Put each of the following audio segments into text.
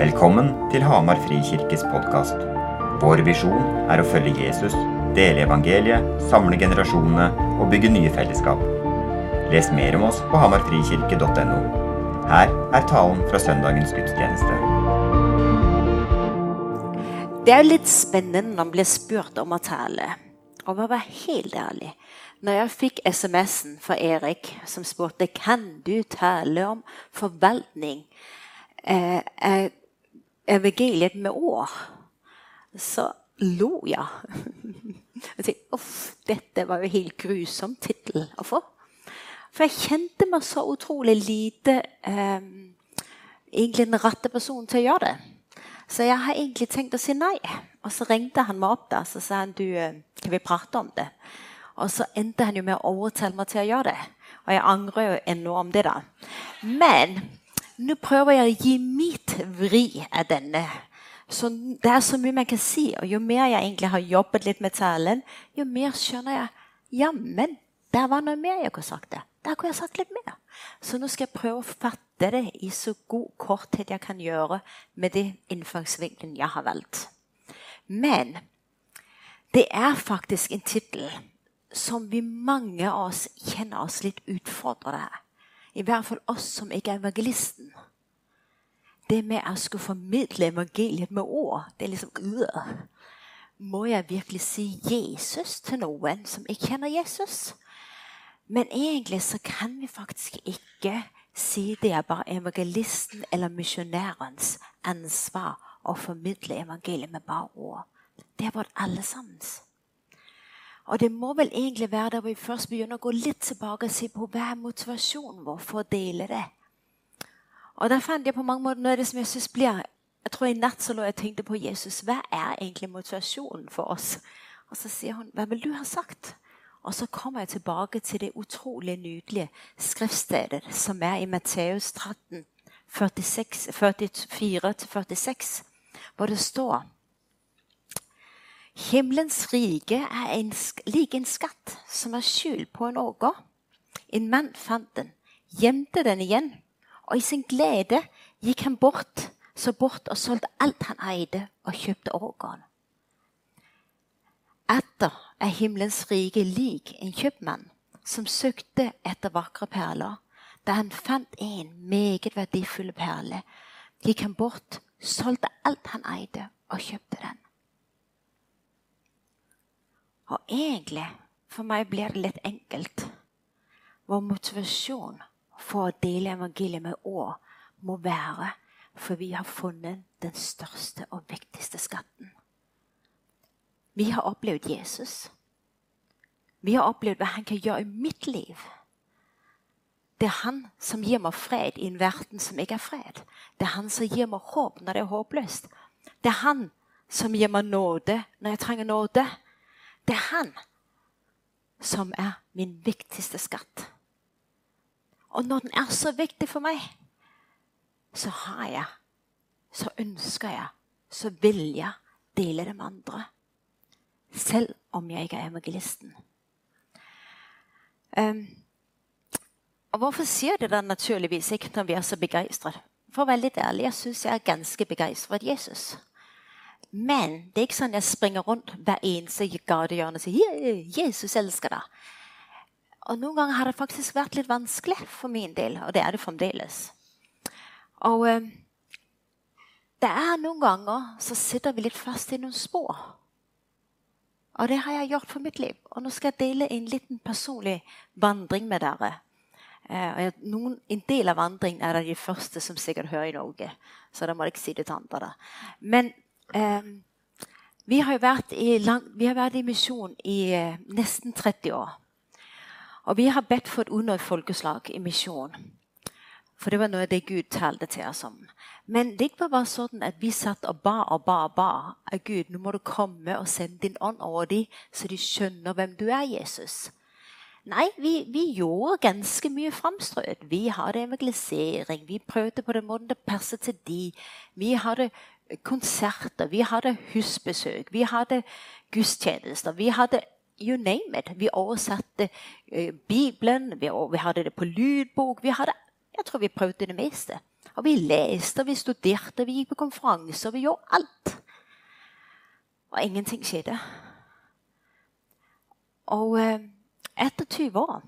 Velkommen til Hamar Frikirkes podkast. Vår visjon er å følge Jesus, dele evangeliet, samle generasjonene og bygge nye fellesskap. Les mer om oss på hamarfrikirke.no. Her er talen fra søndagens gudstjeneste. Det er litt spennende når man blir spurt om å tale. Og for å være helt ærlig, når jeg fikk SMS-en fra Erik som spurte kan du tale om forvaltning, eh, eh, evangeliet med år, så lo jeg. Jeg tenkte, Uff, dette var jo helt grusom tittel å få. For jeg kjente meg så utrolig lite eh, egentlig den rette personen til å gjøre det. Så jeg har egentlig tenkt å si nei. Og så ringte han meg opp da, så sa han du, eh, kan vi prate om det. Og så endte han jo med å overtale meg til å gjøre det. Og jeg angrer jo ennå om det, da. Men nå prøver jeg å gi mitt vri av denne. Så det er så mye man kan si. Og jo mer jeg egentlig har jobbet litt med talen, jo mer skjønner jeg jammen, der var noe mer jeg kunne sagt. det. Der kunne jeg sagt litt mer. Så nå skal jeg prøve å fatte det i så god korthet jeg kan gjøre med den innfallsvinkelen jeg har valgt. Men det er faktisk en tittel som vi mange av oss kjenner oss litt utfordret av. I hvert fall oss som ikke er evangelisten. Det med å skulle formidle evangeliet med ord, det er liksom øh. Må jeg virkelig si Jesus til noen som ikke kjenner Jesus? Men egentlig så kan vi faktisk ikke si det er bare evangelisten eller misjonærens ansvar å formidle evangeliet med bare ord. Det er vårt allesammens. Og det må vel egentlig være der vi først begynner å gå litt tilbake og se på hva er motivasjonen vår for å dele det. Og der fant jeg på mange måter noe av det som jeg synes blir Jeg tror I natt så lå jeg og tenkte på Jesus. Hva er egentlig motivasjonen for oss? Og så sier hun, 'Hva vil du ha sagt?' Og så kommer jeg tilbake til det utrolig nydelige skriftstedet som er i Matteus 13, 44-46, hvor det står Himmelens rike er en, lik en skatt som er skjult på en åker. En mann fant den, gjemte den igjen, og i sin glede gikk han bort, så bort og solgte alt han eide, og kjøpte åkeren. Atter er himmelens rike lik en kjøpmann som søkte etter vakre perler. Da han fant en meget verdifull perle, gikk han bort, solgte alt han eide, og kjøpte den. Og egentlig, for meg blir det litt enkelt. Vår motivasjon for å dele evangeliet med år må være for vi har funnet den største og viktigste skatten. Vi har opplevd Jesus. Vi har opplevd hva han kan gjøre i mitt liv. Det er han som gir meg fred i en verden som ikke er fred. Det er han som gir meg håp når det er håpløst. Det er han som gir meg nåde når jeg trenger nåde. Det er han som er min viktigste skatt. Og når den er så viktig for meg, så har jeg, så ønsker jeg, så vil jeg dele det med andre. Selv om jeg ikke er evangelisten. Um, og Hvorfor sier det da naturligvis ikke når vi er så begeistret? For å være litt ærlig, jeg syns jeg er ganske begeistret Jesus. Men det er ikke sånn jeg springer rundt hver eneste gatehjørne og sier yeah, 'Jesus elsker deg'. Og Noen ganger har det faktisk vært litt vanskelig for min del, og det er det fremdeles. Og eh, det er noen ganger så sitter vi litt fast i noen spor. Og det har jeg gjort for mitt liv. Og nå skal jeg dele en liten personlig vandring med dere. Eh, noen, en del av vandringen er det de første som sikkert hører i Norge. Så da må jeg ikke si det til andre. Men eh, vi har jo vært i, lang, vært i misjon i eh, nesten 30 år. Og vi har bedt for et unødt folkeslag i misjon. For det var noe av det Gud talte til oss om. Men det var bare sånn at vi satt og ba og ba og ba. Gud, nå må du komme og sende din ånd over dem, så de skjønner hvem du er, Jesus. Nei, vi, vi gjorde ganske mye framstrøt. Vi hadde evangelisering. Vi prøvde på den måten det passet til de. Vi hadde konserter, vi hadde husbesøk, vi hadde gudstjenester. Vi hadde you name it. Vi oversatte uh, Bibelen, vi, vi, hadde det på lydbok. Vi hadde, jeg tror vi prøvde det meste. Og vi leste, vi studerte, vi gikk på konferanser, vi gjorde alt. Og ingenting skjedde. Og eh, etter 20 år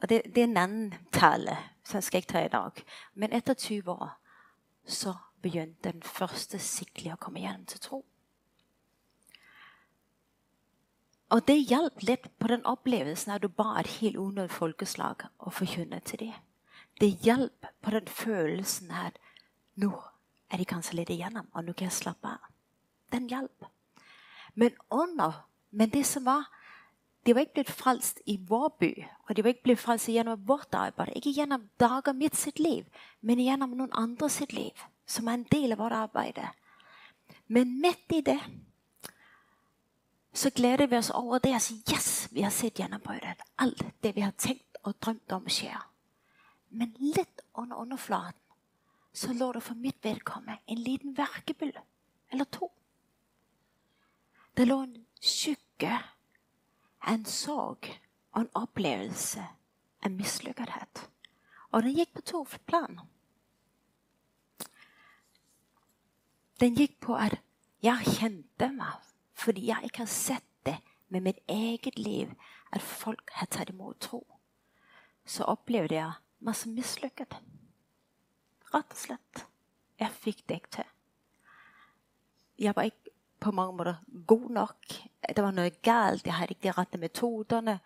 og det, det, er en annen tale, som skal jeg ta i dag. Men etter 20 år så begynte den første skikkelig å komme gjennom til tro. Og det hjalp litt på den opplevelsen at du ba et helt unødt folkeslag å forkynne til dem. Det hjalp på den følelsen at nå er de kanskje litt igjennom, og nå kan jeg slappe av. Den hjalp. Men under Men det som var De var ikke blitt frelst i vår by, og de var ikke blitt frelst gjennom vårt arbeid. Ikke gjennom dager mitt sitt liv, men gjennom noen andre sitt liv, som er en del av vårt arbeid. Men midt i det så gleder vi oss over det. Altså, yes, vi har sett gjennombruddet. Alt det vi har tenkt og drømt om, skjer. Men litt under underflaten så lå det for mitt vedkommende en liten verkebyll eller to. Det lå en skygge, en sorg og en opplevelse av mislykkethet. Og den gikk på to plan. Den gikk på at jeg kjente meg fordi jeg ikke har sett det med mitt eget liv, at folk har tatt imot tro. Så opplevde jeg masse mislykket. Rett og slett. Jeg fikk det ikke til. Jeg var ikke på mange måter god nok. Det var noe galt. Jeg hadde ikke de rette metodene.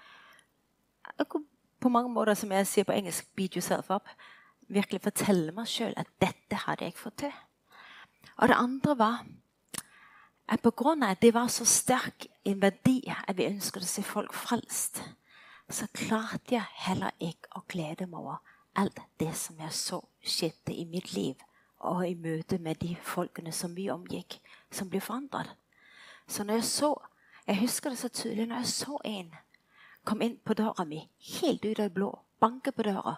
På mange måter, som jeg sier på engelsk, beat yourself up. Virkelig fortelle meg sjøl at dette hadde jeg fått til. Og det andre var at pga. at det var så sterk en verdi at vi ønsket å se folk frelst, så klarte jeg heller ikke å glede meg over alt det som jeg så skjedde i mitt liv og i møte med de folkene som vi omgikk, som ble forandret. Så når jeg så Jeg husker det så tydelig når jeg så en kom inn på døra mi helt ut av det blå, banke på døra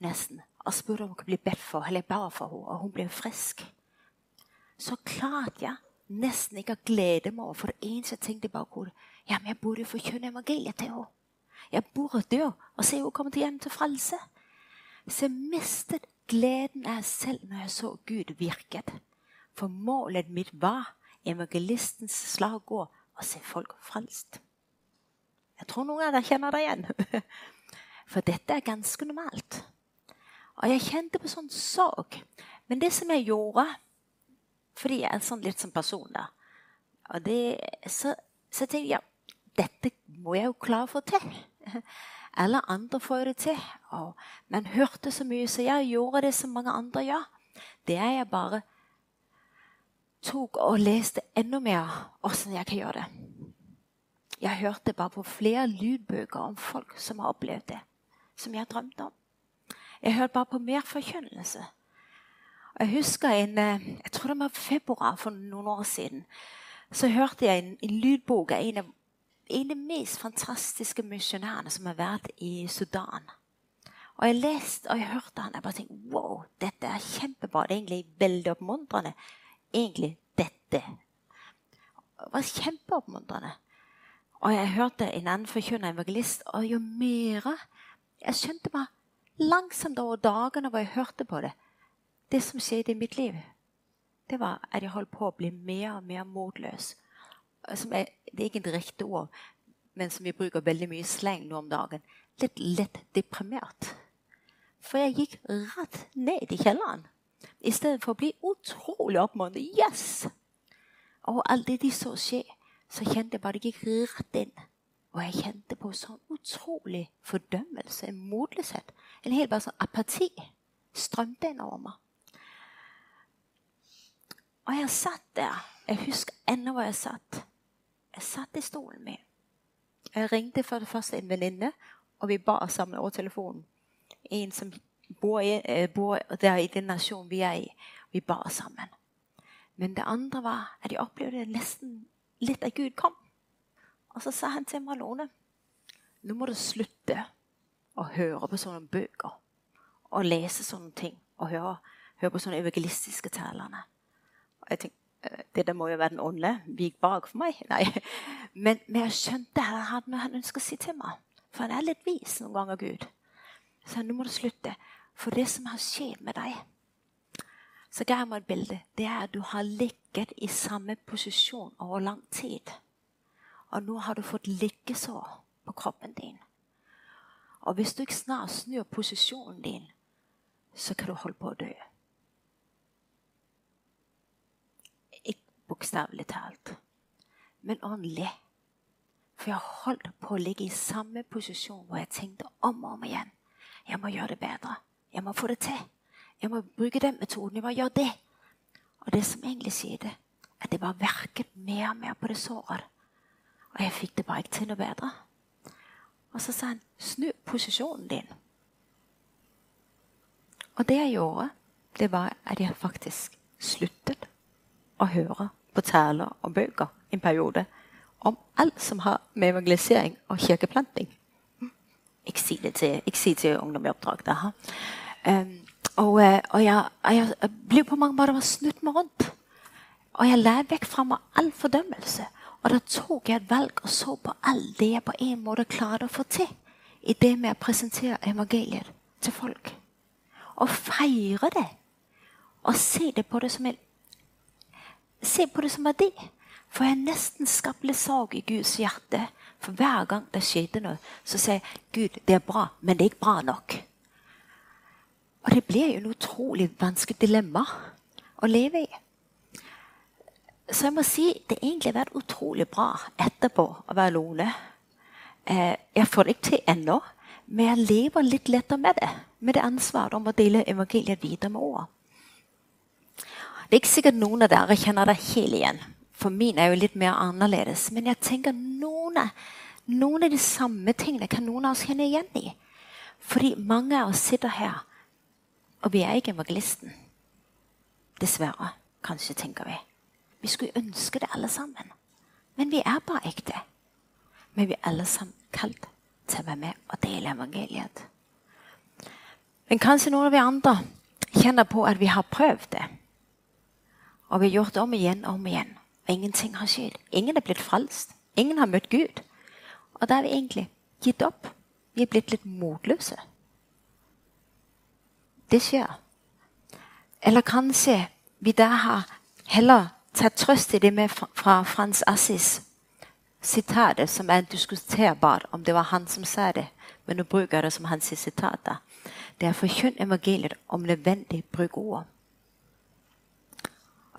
nesten, og spurte om hun kunne bli bedt for, eller jeg ba for henne, og hun ble frisk. Så klarte jeg nesten ikke å glede meg over. For det eneste jeg tenkte i bakhodet ja, men jeg burde forkynne evangeliet til henne. Jeg burde jo, og se henne komme til hjem til frelse. Så jeg mistet gleden av selv når jeg så Gud virket. For målet mitt var evangelistens slagord å se folk frelst. Jeg tror noen av dere kjenner det igjen. For dette er ganske normalt. Og jeg kjente på sånn sorg. Men det som jeg gjorde fordi jeg er sånn litt som person, da. Og det, så, så tenkte jeg ja, dette må jeg jo klare å få til. Eller andre får det til. Og men hørte så mye, så jeg gjorde det som mange andre gjør. Det er jeg bare tok og leste enda mer åssen jeg kan gjøre det. Jeg hørte bare på flere lydbøker om folk som har opplevd det, som jeg drømte om. Jeg hørte bare på mer forkynnelse. Jeg husker en, eh, jeg tror det var februar for noen år siden. Så hørte jeg en, en lydbok av en en av de mest fantastiske misjonærene som har vært i Sudan. Og Jeg leste og jeg hørte han, jeg bare tenkte wow, dette er kjempebra. Det er egentlig veldig oppmuntrende. Egentlig dette. Det var kjempeoppmuntrende. Og jeg hørte en annen forkynner, evangelist, og jo mer Jeg skjønte bare langsomt over dagene hvor jeg hørte på det, det som skjedde i mitt liv, det var at jeg holdt på å bli mer og mer motløs. Er, det er ikke et riktig ord, men som vi bruker veldig mye sleng nå om dagen. Litt lett deprimert. For jeg gikk rett ned i kjelleren i stedet for å bli utrolig oppmuntret. Yes! Og alt det de så skje, så kjente jeg bare det gikk rett inn. Og jeg kjente på sånn utrolig fordømmelse, en motløshet. En hel bare sånn apati strømte inn over meg. Og jeg satt der. Jeg husker ennå hvor jeg satt. Jeg satt i stolen min. Jeg ringte for det første en venninne, og vi ba sammen over telefonen. En som bor, i, eh, bor der i den nasjonen vi er i. Vi ba sammen. Men det andre var at jeg opplevde nesten litt at Gud kom. Og så sa han til Malone nå må du slutte å høre på sånne bøker og lese sånne ting og høre, høre på sånne evangelistiske talene. Jeg tenkte eh, det der må jo være den onde. Vik bak for meg. Nei. Men, men jeg skjønte at han han ønsker å si til meg. For han er litt vis noen ganger, Gud. Så nå må du slutte. For det som har skjedd med deg, så ga jeg meg et bilde. Det er at du har ligget i samme posisjon over lang tid. Og nå har du fått liggesår på kroppen din. Og hvis du ikke snart snur posisjonen din, så kan du holde på å dø. Ikke bokstavelig talt, men åndelig. For jeg holdt på å ligge i samme posisjon hvor jeg tenkte om og om igjen. Jeg må gjøre det bedre. Jeg må få det til. Jeg må bruke den metoden. Jeg må gjøre det. Og det som egentlig skjedde, at det bare virket mer og mer på det såret. Og jeg fikk det bare ikke til noe bedre. Og så sa han, snu posisjonen din. Og det jeg gjorde, det var at jeg faktisk sluttet å høre på taler og bøker en periode om alt som har med evangelisering og kirkeplanting. Jeg sier det til, jeg sier til ungdom i oppdrag. Da. Um, og, eh, og jeg, jeg, ble på mange måter snudd meg rundt. Og jeg la vekk fra meg all fordømmelse. Og da tok jeg et valg og så på alt det jeg på en måte klarte å få til i det med å presentere evangeliet til folk. Og feire det. Og se det på det som en Se på det som verdi. For jeg nesten skapt litt sorg i Guds hjerte. For hver gang det skjedde noe, så sier jeg Gud, det er bra, men det er ikke bra nok. Og det blir jo en utrolig vanskelig dilemma å leve i. Så jeg må si det egentlig har vært utrolig bra etterpå å være alene. Eh, jeg får det ikke til ennå, men jeg lever litt lettere med det. Med det ansvaret om å dele evangeliet videre med ord. Det er ikke sikkert noen av dere kjenner det helt igjen. For min er jo litt mer annerledes. Men jeg tenker noen, noen av de samme tingene kan noen av oss kjenne igjen i. Fordi mange av oss sitter her, og vi er ikke evangelisten. Dessverre. Kanskje, tenker vi. Vi skulle ønske det alle sammen. Men vi er bare ekte. Men vi er alle sammen kalt til å være med og dele evangeliet. Men kanskje noen av vi andre kjenner på at vi har prøvd det. Og vi har gjort det om igjen og om igjen. Ingenting har skjedd. Ingen er blitt frelst. Ingen har møtt Gud. Og da har vi egentlig gitt opp. Vi er blitt litt motløse. Det skjer. Eller kanskje vi da har heller tatt trøst i det med fra Frans Assis sitatet, som er diskuterbart om det var han som sa det, men nå bruker jeg det som hans sitat. Det er forkynn evangeliet om nødvendig bruk ord.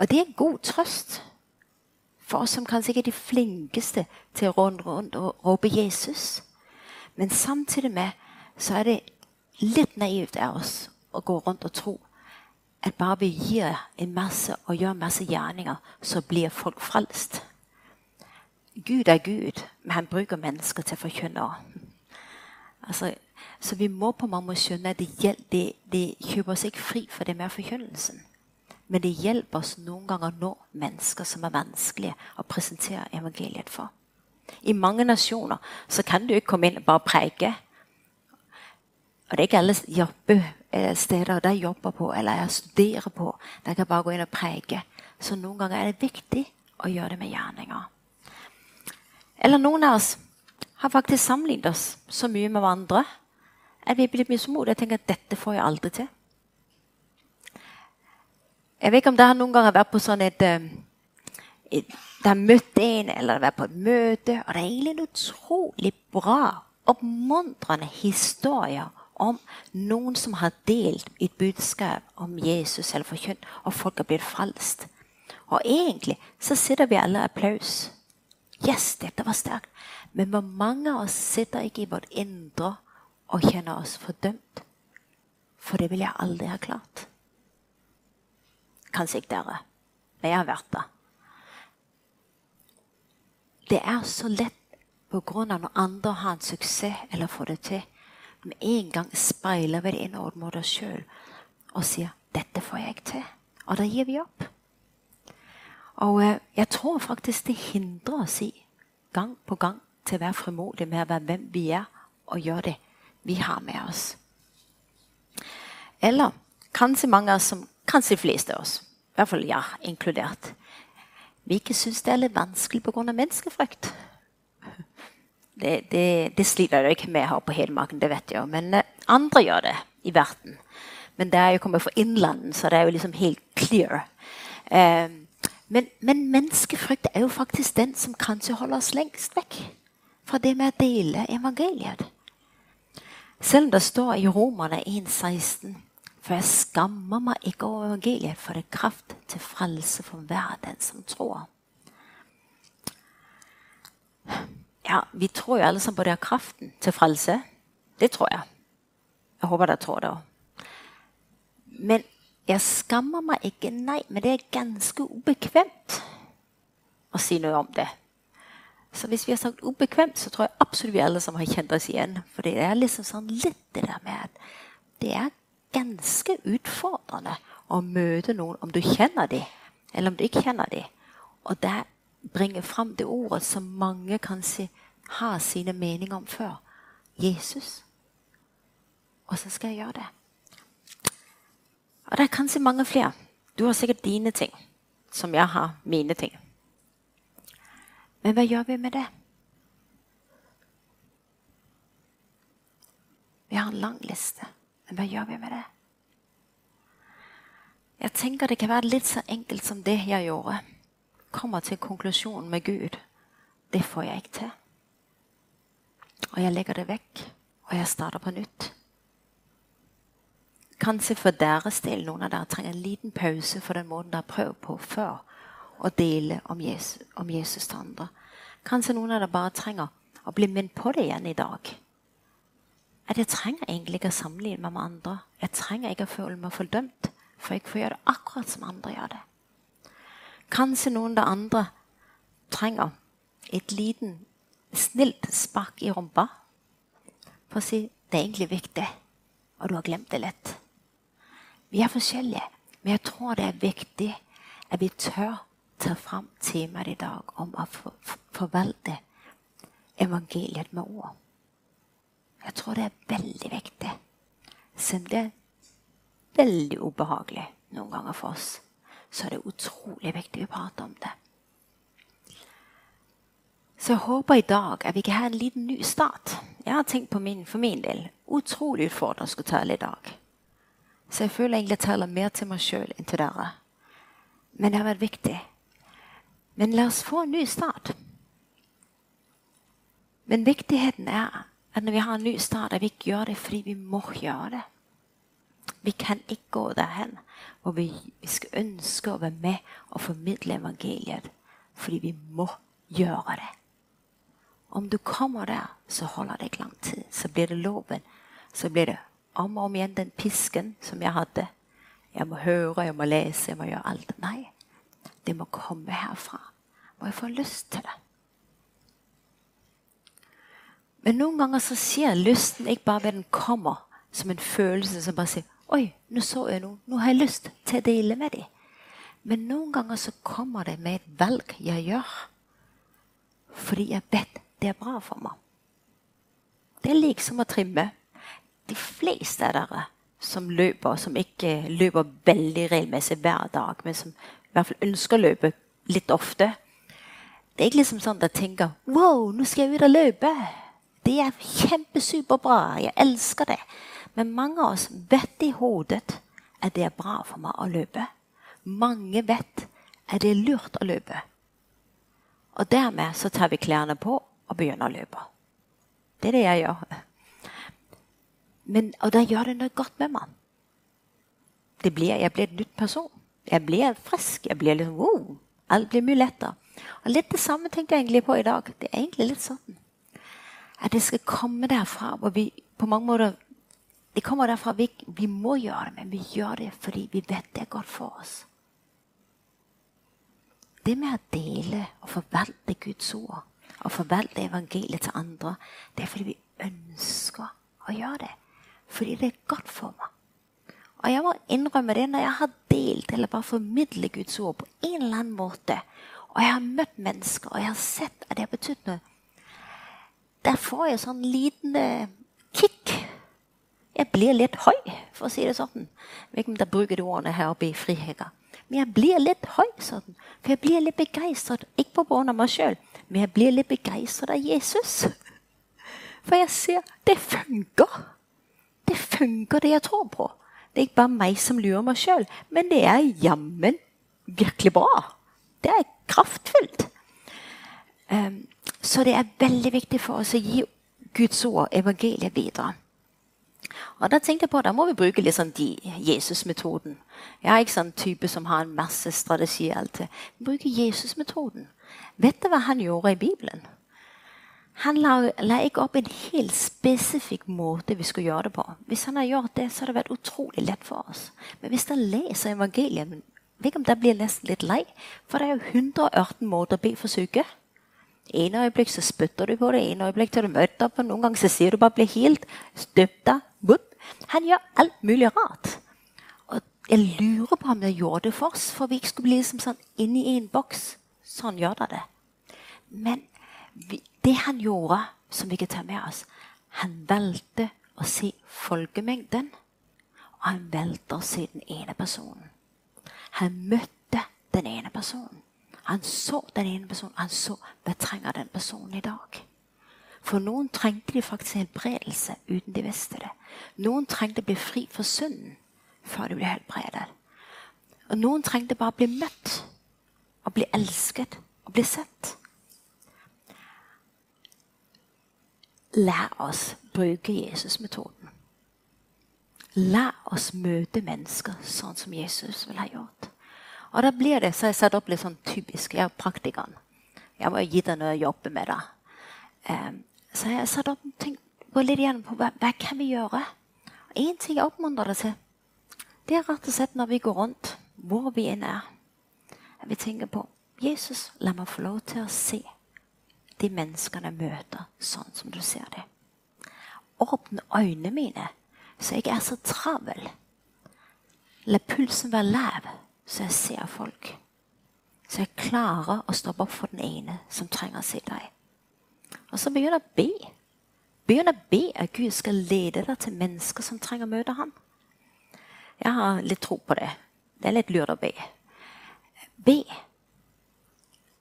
Og det er en god trøst for oss som kanskje ikke er de flinkeste til å runde rundt og rope Jesus. Men samtidig med så er det litt naivt av oss å gå rundt og tro at bare vi gir en masse og gjør masse gjerninger, så blir folk frelst. Gud er Gud, men han bruker mennesker til å forkynne. Altså, så vi må på mange måter skjønne at det, det, det kjøper oss ikke fri for det med forkynnelsen. Men det hjelper oss noen ganger nå mennesker som er vanskelige å presentere evangeliet for. I mange nasjoner så kan du ikke komme inn og bare preike. Og det er ikke alle jobbesteder der jeg jobber på eller jeg studerer på. Der kan bare gå inn og preike. Så noen ganger er det viktig å gjøre det med gjerninger. Eller noen av oss har faktisk sammenlignet oss så mye med hverandre at vi blir mismodige og tenker at dette får jeg aldri til. Jeg vet ikke om det har noen gang vært på sånn et, et Det har møtt en, eller vært på et møte, og det er egentlig en utrolig bra, oppmuntrende historie om noen som har delt et budskap om Jesus eller forkynt, og folk har blitt frelst. Og egentlig så sitter vi alle applaus. Yes, dette var sterkt. Men hvor mange av oss sitter ikke i vårt indre og kjenner oss fordømt? For det ville jeg aldri ha klart. Kanskje ikke dere, men jeg har vært der. Det er så lett av når andre har en suksess eller får det til med en gang speiler vi det innover mot oss sjøl og sier 'Dette får jeg ikke til'. Og da gir vi opp. Og eh, jeg tror faktisk det hindrer oss i gang på gang til å være frimodige med å være hvem vi er, og gjøre det vi har med oss. Eller kanskje mange som kanskje de fleste av oss, i hvert fall ja, inkludert, vi ikke syns det er litt vanskelig pga. menneskefrykt. Det, det, det sliter jeg ikke med her på Hedmarken, det vet jeg. Men eh, andre gjør det. i verden. Men det er jo kommet fra innlandet, så det er jo liksom helt clear. Eh, men, men menneskefrykt er jo faktisk den som kanskje holder oss lengst vekk fra det med å dele evangeliet. Selv om det står i Romerne 1,16 For jeg skammer meg ikke over evangeliet, for det er kraft til frelse for hver den som tror. Ja, vi tror jo alle sammen på det er kraften til frelse. Det tror jeg. Jeg håper dere tror det òg. Men jeg skammer meg ikke, nei. Men det er ganske ubekvemt å si noe om det. Så hvis vi har sagt ubekvemt, så tror jeg absolutt vi alle som har kjent oss igjen. For det er liksom sånn litt det der med at det er ganske utfordrende å møte noen om du kjenner dem, eller om du ikke kjenner dem. Og det bringer fram det ordet som mange kanskje har sine meninger om før. Jesus. Så skal jeg gjøre det. Og det er kanskje mange flere. Du har sikkert dine ting, som jeg har mine ting. Men hva gjør vi med det? Vi har en lang liste, men hva gjør vi med det? Jeg tenker det kan være litt så enkelt som det jeg gjorde. Kommer til konklusjonen med Gud. Det får jeg ikke til. Og jeg legger det vekk, og jeg starter på nytt. Kanskje for deres del noen av dere trenger en liten pause for den måten dere har prøvd på før å dele om Jesus, om Jesus til andre. Kanskje noen av dere bare trenger å bli minnet på det igjen i dag. At jeg trenger egentlig ikke å sammenligne meg med andre. Jeg trenger ikke å føle meg fordømt, for jeg får gjøre det akkurat som andre gjør det. Kanskje noen av de andre trenger et liten, snilt spark i rumpa for å si det er egentlig viktig, og du har glemt det litt. Vi er forskjellige, men jeg tror det er viktig at vi tør ta fram temaet i dag om å forvalte evangeliet med ord. Jeg tror det er veldig viktig. Selv om det er veldig ubehagelig noen ganger for oss, så er det utrolig viktig å prate om det. Så jeg håper i dag at vi kan ha en liten ny start. Jeg har tenkt på min, for min del utrolig utfordrende å skulle tale i dag. Så jeg føler egentlig jeg taler mer til meg sjøl enn til dere. Men det har vært viktig. Men la oss få en ny start. Men viktigheten er at når vi har en ny start, at vi ikke gjør det fordi vi må gjøre det. Vi kan ikke gå derhen hvor vi, vi skal ønske å være med og formidle evangeliet fordi vi må gjøre det. Om du kommer der, så holder det ikke lang tid. Så blir det loven. Så blir det om og om igjen den pisken som jeg hadde. Jeg må høre, jeg må lese, jeg må gjøre alt. Nei. Det må komme herfra. Må jeg få lyst til det. Men noen ganger så skjer lysten ikke bare ved den kommer som en følelse som bare sier Oi, nå så jeg noe. Nå har jeg lyst til å dele med dem. Men noen ganger så kommer det med et valg jeg gjør. Fordi jeg vet det er bra for meg. Det er liksom å trimme. De fleste av dere som løper, som ikke løper veldig regelmessig hver dag, men som i hvert fall ønsker å løpe litt ofte, det er ikke liksom sånn at jeg tenker Wow, nå skal jeg ut og løpe. Det er kjempesuperbra. Jeg elsker det. Men mange av oss vet i hodet at det er bra for meg å løpe. Mange vet at det er lurt å løpe. Og dermed så tar vi klærne på og begynner å løpe. Det er det jeg gjør. Men, og da gjør det noe godt med meg. Blir, jeg blir en nytt person. Jeg blir frisk. Jeg blir liksom, wow, Alt blir mye lettere. Og Litt det samme tenkte jeg egentlig på i dag. Det er egentlig litt sånn at det skal komme derfra hvor vi på mange måter Det kommer derfra vi, vi må gjøre det, men vi gjør det fordi vi vet det er godt for oss. Det med å dele og forvalte Guds ord og forvalte evangeliet til andre, det er fordi vi ønsker å gjøre det. Fordi det er godt for meg. Og jeg må innrømme det når jeg har delt eller bare formidlet Guds ord på en eller annen måte, og jeg har møtt mennesker, og jeg har sett at det har betydd noe, der får jeg sånn liten eh, kick. Jeg blir litt høy, for å si det sånn. Jeg vet ikke om dere bruker de ordene her oppe i Frihega. Men jeg blir litt høy sånn. For jeg blir litt begeistret. Ikke på grunn av meg sjøl, men jeg blir litt begeistret av Jesus. For jeg ser det funker. det funker, det jeg tror på. Det er ikke bare meg som lurer meg sjøl, men det er jammen virkelig bra. Det er kraftfullt. Um, så det er veldig viktig for oss å gi Guds ord, evangeliet, videre. Og Da tenkte jeg på, da må vi bruke litt sånn Jesus-metoden. Jeg er ikke sånn type som har en masse strategi. alltid. Vi bruker Jesus-metoden. Vet du hva han gjorde i Bibelen? Han la, la, ikke opp en helt spesifikk måte vi skulle gjøre det på. Hvis han har gjort det, så har det vært utrolig lett for oss. Men hvis han leser evangeliet vet ikke om det blir nesten litt lei, for det er jo 118 måter å be for syke. En øyeblikk så spytter du på det, en øyeblikk tar du møter på, noen ganger så sier du bare 'bli helt', støpta. Han gjør alt mulig rart. Og jeg lurer på om jeg gjorde det for oss, for vi ikke skulle bli liksom sånn inni en boks. Sånn gjør det det. Men det han gjorde, som vi kan ta med oss Han valgte å se folkemengden, og han valgte å se den ene personen. Han møtte den ene personen. Han så den ene personen. Han så hva trenger den personen i dag. For noen trengte de faktisk helbredelse uten de visste det. Noen trengte å bli fri for synden før de ble helbredet. Og noen trengte bare å bli møtt og bli elsket og bli sett. Lær oss bruke Jesus-metoden. La oss møte mennesker sånn som Jesus ville ha gjort. Og da blir det, så jeg satt opp litt sånn typisk. Jeg er praktikeren. Jeg må gi deg noe å jobbe med. da. Um, så jeg satt opp og gå litt igjen på hva, hva kan vi gjøre. Én ting jeg oppmuntrer deg til, det er rett og slett når vi går rundt, hvor vi enn er. Vi tenker på Jesus, la meg få lov til å se de menneskene jeg møter, sånn som du ser dem. Åpne øynene mine så jeg er så travel. La pulsen være lav, så jeg ser folk. Så jeg klarer å stoppe opp for den ene som trenger å se deg. Og så begynner jeg å be. Begynner å be at Gud skal lede deg til mennesker som trenger å møte ham. Jeg har litt tro på det. Det er litt lurt å be. Be.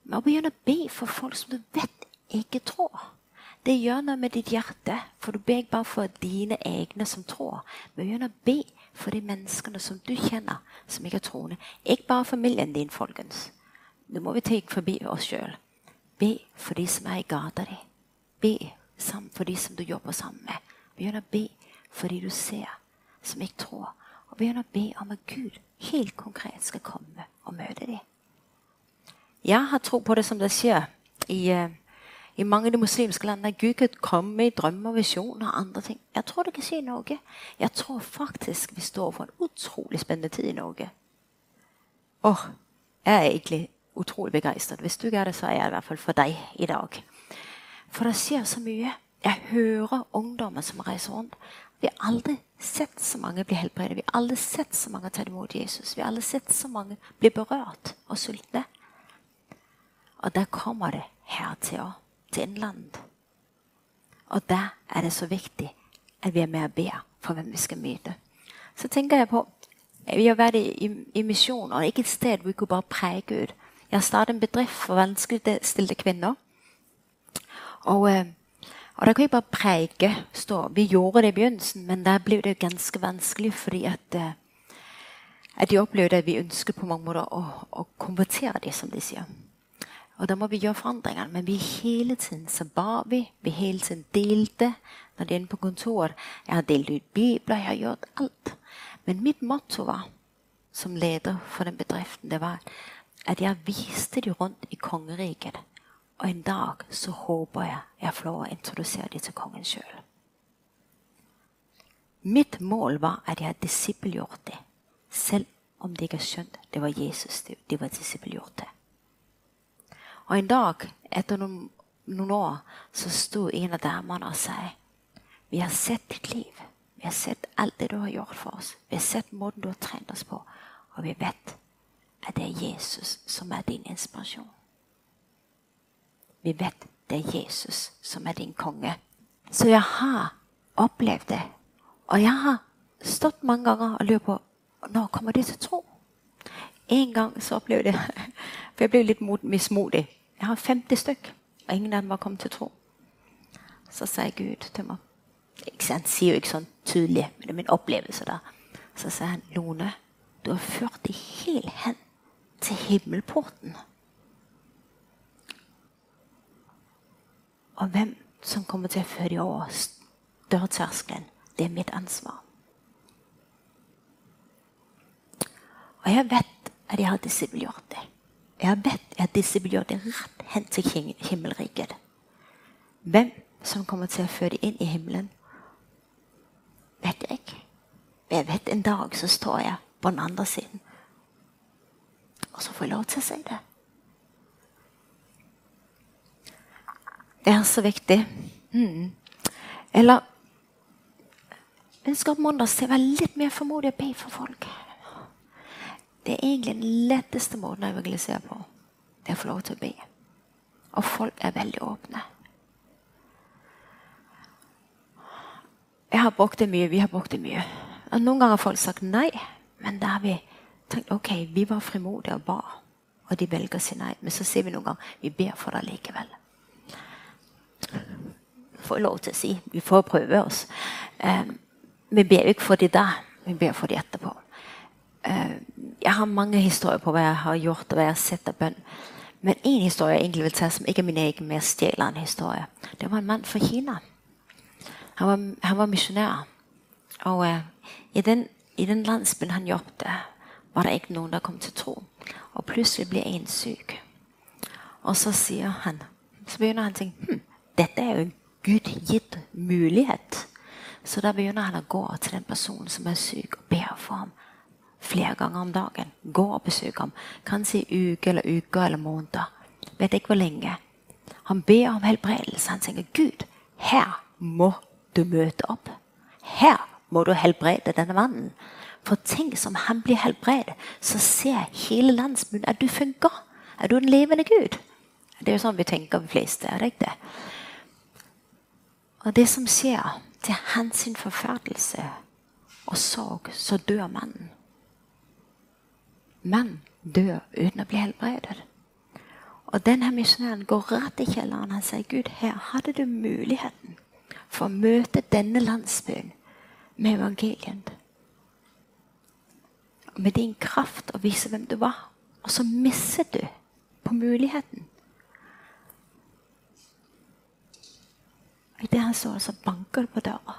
Men å begynne å be for folk som du vet ikke tror. Det gjør noe med ditt hjerte, for du ber ikke bare for dine egne som tror. Men begynn å be for de menneskene som du kjenner, som ikke er troende. Ikke bare familien din, folkens. Nå må vi ta forbi oss sjøl. Be for de som er i gata di. Be for de som du jobber sammen med. Begynn å be for de du ser, som ikke tror. Og begynn å be om at Gud helt konkret skal komme og møte dem. Jeg har tro på det som det skjer i uh, i mange av de muslimske landene Gud kan komme i drømmer, visjoner og andre ting. Jeg tror det kan skje i Norge. Jeg tror faktisk vi står for en utrolig spennende tid i Norge. Åh, jeg er egentlig utrolig begeistret. Hvis du ikke er det, så er jeg i hvert fall for deg i dag. For det skjer så mye. Jeg hører ungdommer som reiser rundt. Vi har aldri sett så mange bli helbredet. Vi har aldri sett så mange ta imot Jesus. Vi har aldri sett så mange bli berørt og sultne. Og der kommer det her til òg til innlandet. Og der er det så viktig at vi er med og ber for hvem vi skal møte. Så tenker jeg på Vi har vært i, i, i misjon, og ikke et sted hvor vi kunne bare preke ut. Jeg har startet en bedrift for vanskeligstilte kvinner. Og, eh, og da kan jeg bare preike. Stå. Vi gjorde det i begynnelsen, men der ble det ganske vanskelig fordi at, eh, at de opplevde at vi ønsket på mange måter å, å konvertere dem, som de sier. Og da må vi gjøre forandringer. Men vi hele tiden så ba vi. Vi hele tiden delte. Når de er inne på kontoret Jeg har delt ut bibler, jeg har gjort alt. Men mitt motto var, som leder for den bedriften, det var at jeg viste de rundt i kongeriket. Og en dag så håper jeg jeg får lov å introdusere dem til kongen sjøl. Mitt mål var at jeg hadde disippelgjort dem, selv om de ikke har skjønt det var Jesus de var disippelgjort til. Og en dag, etter noen, noen år, så sto en av damene og sa Vi har sett ditt liv. Vi har sett alt det du har gjort for oss. Vi har sett måten du har trent oss på. Og vi vet at det er Jesus som er din inspirasjon. Vi vet det er Jesus som er din konge. Så jeg har opplevd det. Og jeg har stått mange ganger og lurt på når kommer de til tro. En gang så opplevde jeg For jeg ble litt mismodig. Jeg har 50 stykk, og ingen av dem var kommet til tro. Så sier Gud til meg Han sier jo ikke sånn tydelig, men det er min opplevelse. da. Så sier han, Lone, du har ført dem helt hen til himmelporten. Og hvem som kommer til å føre dem over dørterskelen, det er mitt ansvar. Og jeg vet at jeg har disippelgjort det. Jeg vet at disippelgjort det rett hen til himmelriket. Hvem som kommer til å føre inn i himmelen, vet jeg. Jeg vet en dag så står jeg på den andre siden. Og så får jeg lov til å si det. Det er så viktig. Mm. Eller ønsker oppmuntres til å være litt mer formodig og be for folk. Det er egentlig den letteste måten å evangelisere på. Det er å få lov til å be. Og folk er veldig åpne. Jeg har brukt det mye. Vi har brukt det mye. Og noen ganger har folk sagt nei, men da har vi tenkt ok, vi var frimodige og ba. Og de velger å si nei. Men så sier vi noen ganger vi ber for det likevel. Får lov til å si. Vi får prøve oss. Um, vi ber ikke for de da, vi ber for de etterpå. Uh, jeg har mange historier på hva jeg har gjort og hva jeg har sett av bønn. Men én historie jeg egentlig vil ta som ikke er min egen, mer stjeler en historie. Det var en mann fra Kina. Han var, han var misjonær. Og uh, i, den, i, den, landsbyen han jobbet, var det ikke noen der kom til tro. Og plutselig ble en syk. Og så sier han Så begynner han å tenke hm, dette er jo en gudgitt mulighet. Så da begynner han å gå til den personen som er syk, og be for ham flere ganger om dagen. Gå og besøk ham. Kanskje i uke eller uker eller måneder. Vet ikke hvor lenge. Han ber om helbredelse. Han tenker Gud, her må du møte opp. Her må du helbrede denne mannen. For tenk som han blir helbredet, så ser hele landsbyen at du funker. Er du en levende Gud? Det er jo sånn vi tenker de fleste. er det ikke det? Og det som skjer, til hans forferdelse og sorg, så dør mannen. Mann dør uten å bli helbredet. Og denne misjonæren går rett i kjelleren. Han sier, 'Gud, her hadde du muligheten for å møte denne landsbyen med evangeliet. Med din kraft å vise hvem du var. Og så misset du på muligheten. Idet han står, så banker det på døra.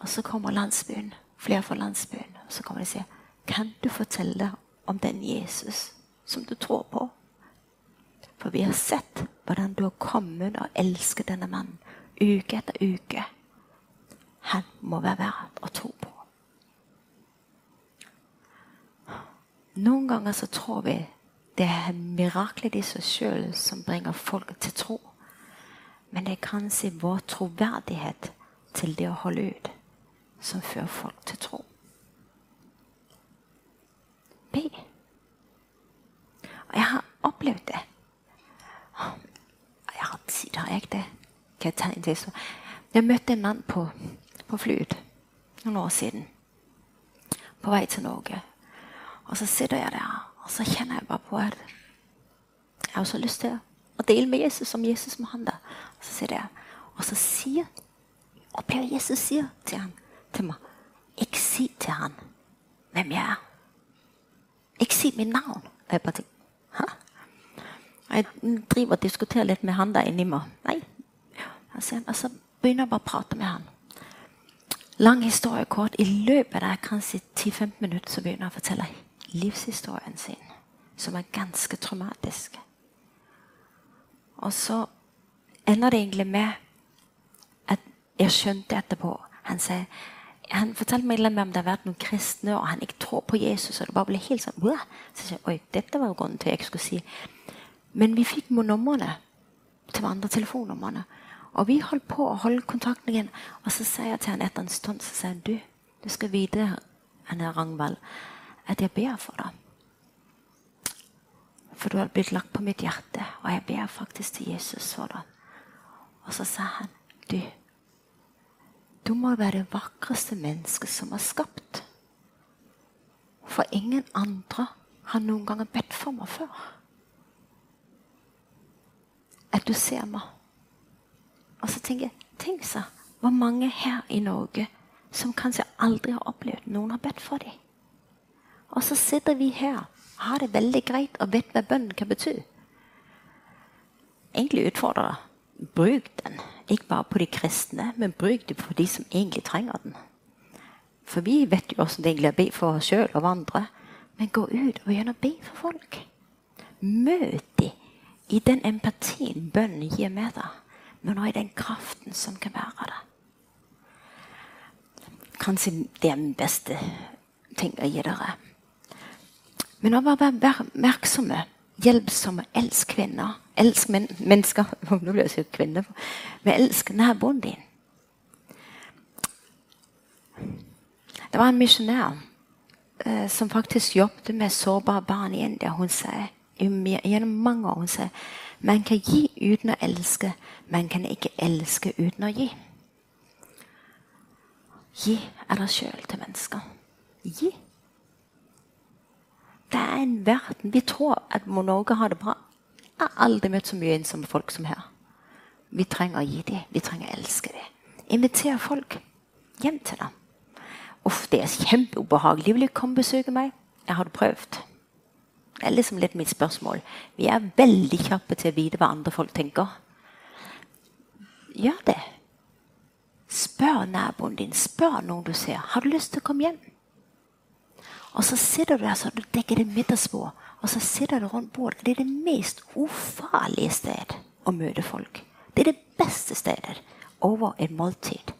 Og så kommer landsbyen, flere fra landsbyen. Så kommer de og sier, 'Kan du fortelle om den Jesus som du tror på?' For vi har sett hvordan du har kommet og elsket denne mannen uke etter uke. Han må være verdt å tro på. Noen ganger så tror vi det er miraklet i seg sjøl som bringer folk til tro. Men det er kanskje vår troverdighet til det å holde ut som fører folk til tro. Be. Og jeg har opplevd det. Jeg har sier jeg det kan jeg ta en til. Jeg møtte en mann på, på flyet noen år siden. På vei til Norge. Og så sitter jeg der, og så kjenner jeg bare på at jeg har så lyst til å dele med Jesus som Jesus må han der. Og så sitter jeg, og så sier opplever Jesus sier til, han, til meg Ikke si til han hvem jeg er. Si mitt navn. Og jeg bare tenkte Hæ? Jeg driver og diskuterer litt med han der inni meg. Nei, og så begynner jeg bare å prate med han. Lang historie kort. I løpet av kanskje 10-15 minutter så begynner jeg å fortelle livshistorien sin, som er ganske traumatisk. Og så ender det egentlig med at jeg skjønte etterpå Han sier han fortalte meg om det har vært noen kristne, og han ikke tror på Jesus. og det bare ble helt sånn, Blah! Så jeg, Oi, dette var jo grunnen til jeg ikke skulle si. Men vi fikk numrene til hverandre, telefonnumrene. Og vi holdt på å holde kontakten igjen. Og så sier jeg til han etter en stund så sier han, du, du skal vite Anne Rangvald, at jeg ber for deg. For du har blitt lagt på mitt hjerte, og jeg ber faktisk til Jesus for deg. Og så sa han, du, du må være det vakreste mennesket som er skapt. For ingen andre har noen gang bedt for meg før. At du ser meg Og så tenker jeg Tenk så hvor mange her i Norge som kanskje aldri har opplevd noen har bedt for dem. Og så sitter vi her, har det veldig greit og vet hva bønnen kan bety. Egentlig utfordrer det. Bruk den. Ikke bare på de kristne, men bruk det på de som egentlig trenger den. For vi vet jo hvordan det egentlig er å be for oss sjøl og andre. Men gå ut og gjerne be for folk. Møt dem i den empatien bønnen gir med deg, men også i den kraften som kan være der. Kanskje det er den beste ting å gi dere. Men å være oppmerksomme, hjelpsomme, elsk kvinner. Elsk men mennesker. Nå blir jeg sikkert kvinner. Men elsk naboen din. Det var en misjonær eh, som faktisk jobbet med sårbare barn i India. Hun sier gjennom mange år hun sa, man kan gi uten å elske, man kan ikke elske uten å gi. Gi av deg sjøl til mennesker. Gi. Det er en verden Vi tror at Norge har det bra. Jeg har aldri møtt så mye ensomme folk som her. Vi trenger å gi dem. Vi trenger å elske dem. Inviter folk hjem til dem. Uff, det er kjempeubehagelig. Vil du komme og besøke meg? Jeg har det prøvd. Det er liksom litt mitt spørsmål. Vi er veldig kjappe til å vite hva andre folk tenker. Gjør det. Spør naboen din. Spør noen du ser. Har du lyst til å komme hjem? Og så sitter du der så du dekker det middagsbord, og så sitter du rundt bordet. Det er det mest ufarlige sted å møte folk. Det er det beste stedet over et måltid.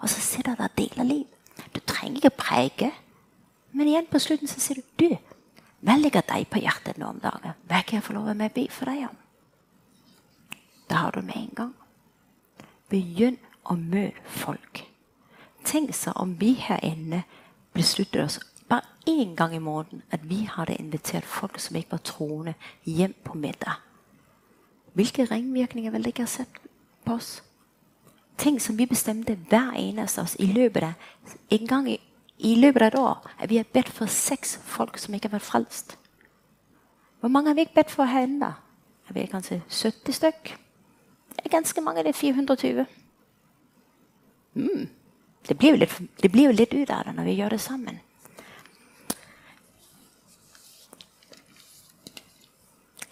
Og så sitter du og deler liv. Du trenger ikke preike, men igjen på slutten så sier du du, hva ligger deg på hjertet nå om dagen? Hva kan jeg få lov til å be for deg om? Da har du med en gang. Begynn å møte folk. Tenk så om vi her inne beslutter oss bare én gang i måneden at vi hadde invitert folk som ikke var troende, hjem på middag. Hvilke ringvirkninger ville det ikke ha sett på oss? Ting som vi bestemte hver eneste av oss i løpet av en gang i, i løpet av et år. At vi har bedt for seks folk som ikke har vært frelst. Hvor mange har vi ikke bedt for her ennå? Jeg vet kanskje 70 stykk. Det er ganske mange. Det er 420. Mm. Det blir, litt, det blir jo litt ut av det når vi gjør det sammen.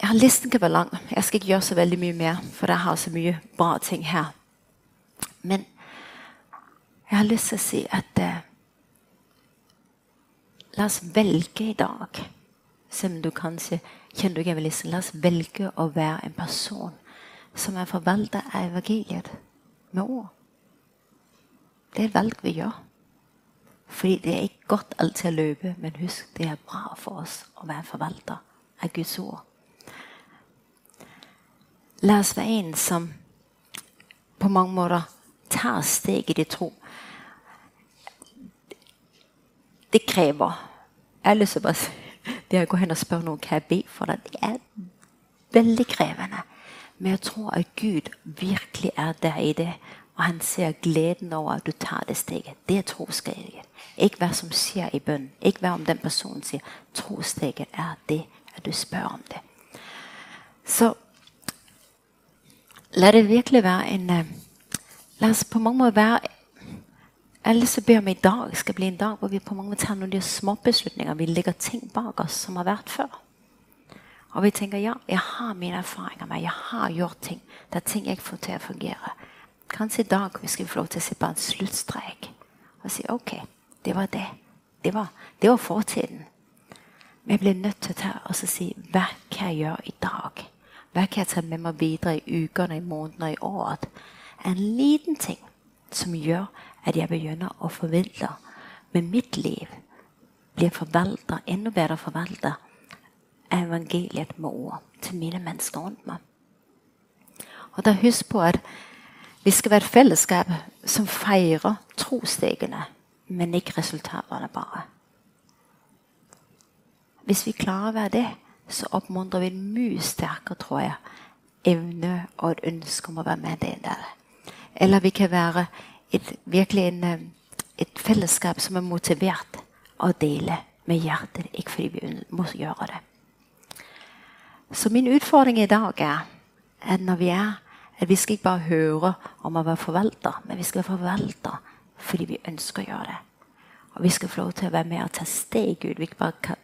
Ja, listen kan være lang. Jeg skal ikke gjøre så veldig mye mer, for jeg har så mye bra ting her. Men jeg har lyst til å si at uh, La oss velge i dag, selv om du kanskje kjenner du ikke evangelisten, la oss velge å være en person som er forvalter av evangeliet med ord. Det er et valg vi gjør. Fordi det er ikke godt alltid å løpe, men husk, det er bra for oss å være forvalter av Guds ord. La oss være en som på mange måter tar steget i tro. Det krever Jeg har lyst til å bare det å gå hen og spørre noen hva jeg ber for deg, det er veldig krevende. Men jeg tror at Gud virkelig er der i det. Og han ser gleden over at du tar det steget. Det er troskriget. Ikke hva som skjer i bønnen. Ikke hva om den personen sier. Trosteget er det at du spør om det. Så La det virkelig være en uh, La oss på mange måter være eller så be om i dag skal bli en dag hvor vi på mange måter tar noen småbeslutninger. Vi legger ting bak oss som har vært før. Og vi tenker ja, jeg har mine erfaringer med jeg har gjort ting. Det er ting jeg får til å fungere. Kanskje i dag vi skal få lov til å se på en sluttstrek og si ok, det var det. Det var, det var fortiden. Men jeg blir nødt til å ta og si hva kan jeg gjøre i dag? Hva kan jeg ta med meg videre i ukene, i månedene, i året? En liten ting som gjør at jeg begynner å forvalte med mitt liv. Blir forvalter, enda bedre forvalter evangeliet med ord til mine mennesker rundt meg. Og da Husk på at vi skal være et fellesskap som feirer trostegene, men ikke resultatene bare. Hvis vi klarer å være det, så oppmuntrer vi en mye sterkere, tror jeg, evne og et ønske om å være med det der. Eller vi kan være et, virkelig en, eh, et fellesskap som er motivert å dele med hjertet, ikke fordi vi må gjøre det. Så min utfordring i dag er at når vi er At vi skal ikke bare høre om å være forvalter, men vi skal være forvalter fordi vi ønsker å gjøre det. Og vi skal få lov til å være med og ta steg ut. Vi ikke bare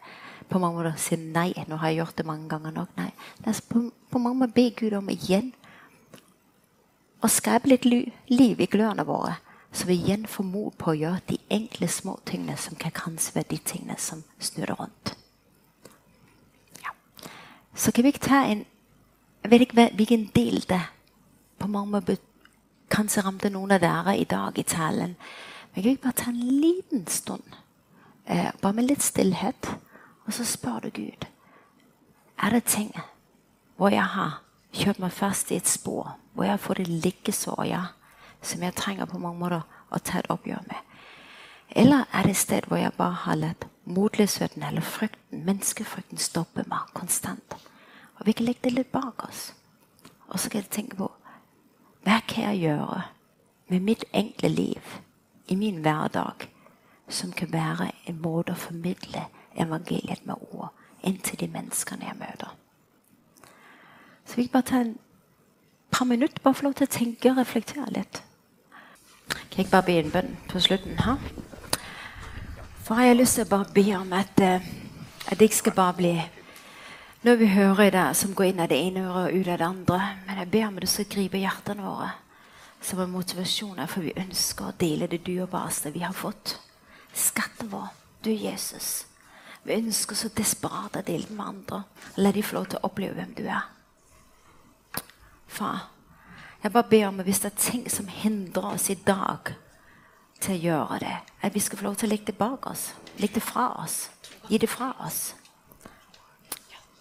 på mange måter si nei. Nå har jeg gjort det mange ganger nok. Nei. På, på mange måter be Gud om igjen å skape litt liv i glørne våre. Så vi igjen får mot på å gjøre de enkle små tingene som kan kanskje være de tingene som snur det rundt. Ja. Så kan vi ikke ta en Jeg vet ikke hvilken del det på mange måter kanskje ramte noen av dere i dag i talen. Men kan vi bare ta en liten stund, eh, bare med litt stillhet, og så spør du Gud Er det ting hvor jeg har kjørt meg fast i et spor, hvor jeg har fått et liggesår, ja, som jeg trenger på mange måter å ta et oppgjør med? Eller er det et sted hvor jeg bare har latt motløsheten eller frykten, menneskefrykten stoppe meg konstant? Og vi kan legge det litt bak oss. Og så kan jeg tenke på hva kan jeg gjøre med mitt enkle liv i min hverdag som kan være en måte å formidle evangeliet med ord inn til de menneskene jeg møter. Så vil jeg bare ta en par minutter bare få lov til å tenke og reflektere litt. Kan jeg bare be en bønn på slutten her? For jeg har lyst til å bare be om at, uh, at jeg skal bare bli når vi hører det som går inn av det ene øret og ut av det andre. Men jeg ber om at du skal gripe hjertene våre som en motivasjon for vi ønsker å dele det dyrebareste vi har fått. Skatten vår, du Jesus. Vi ønsker så desperat å dele den med andre. La de få lov til å oppleve hvem du er. Far, jeg bare ber om at hvis det er ting som hindrer oss i dag til å gjøre det, at vi skal få lov til å legge det bak oss. Legge det fra oss. Gi det fra oss.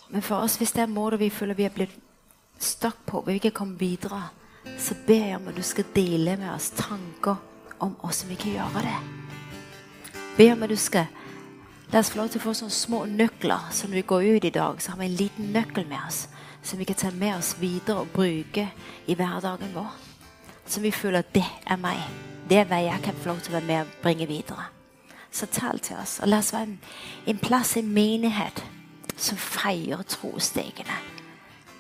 Men for oss, hvis det er måter vi føler vi er blitt stuck på, hvor vi ikke kommer videre, så ber jeg om at du skal dele med oss tanker om hvordan vi kan gjøre det. Ber om at du skal La oss få lov til å få sånne små nøkler. som når vi går ut i dag, så har vi en liten nøkkel med oss som vi kan ta med oss videre og bruke i hverdagen vår. Som vi føler at det er meg. Det er hva jeg kan få lov til å være med og bringe videre. Så tal til oss. Og la oss være en, en plass, en menighet, som feier trostegene.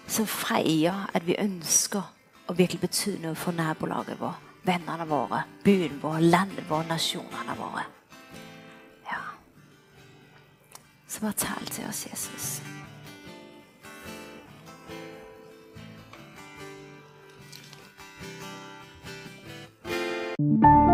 Som feier at vi ønsker å virkelig bety noe for nabolaget vårt, vennene våre, byen vår, landet vårt, nasjonene våre. Så bare tal til oss, Jesus. thank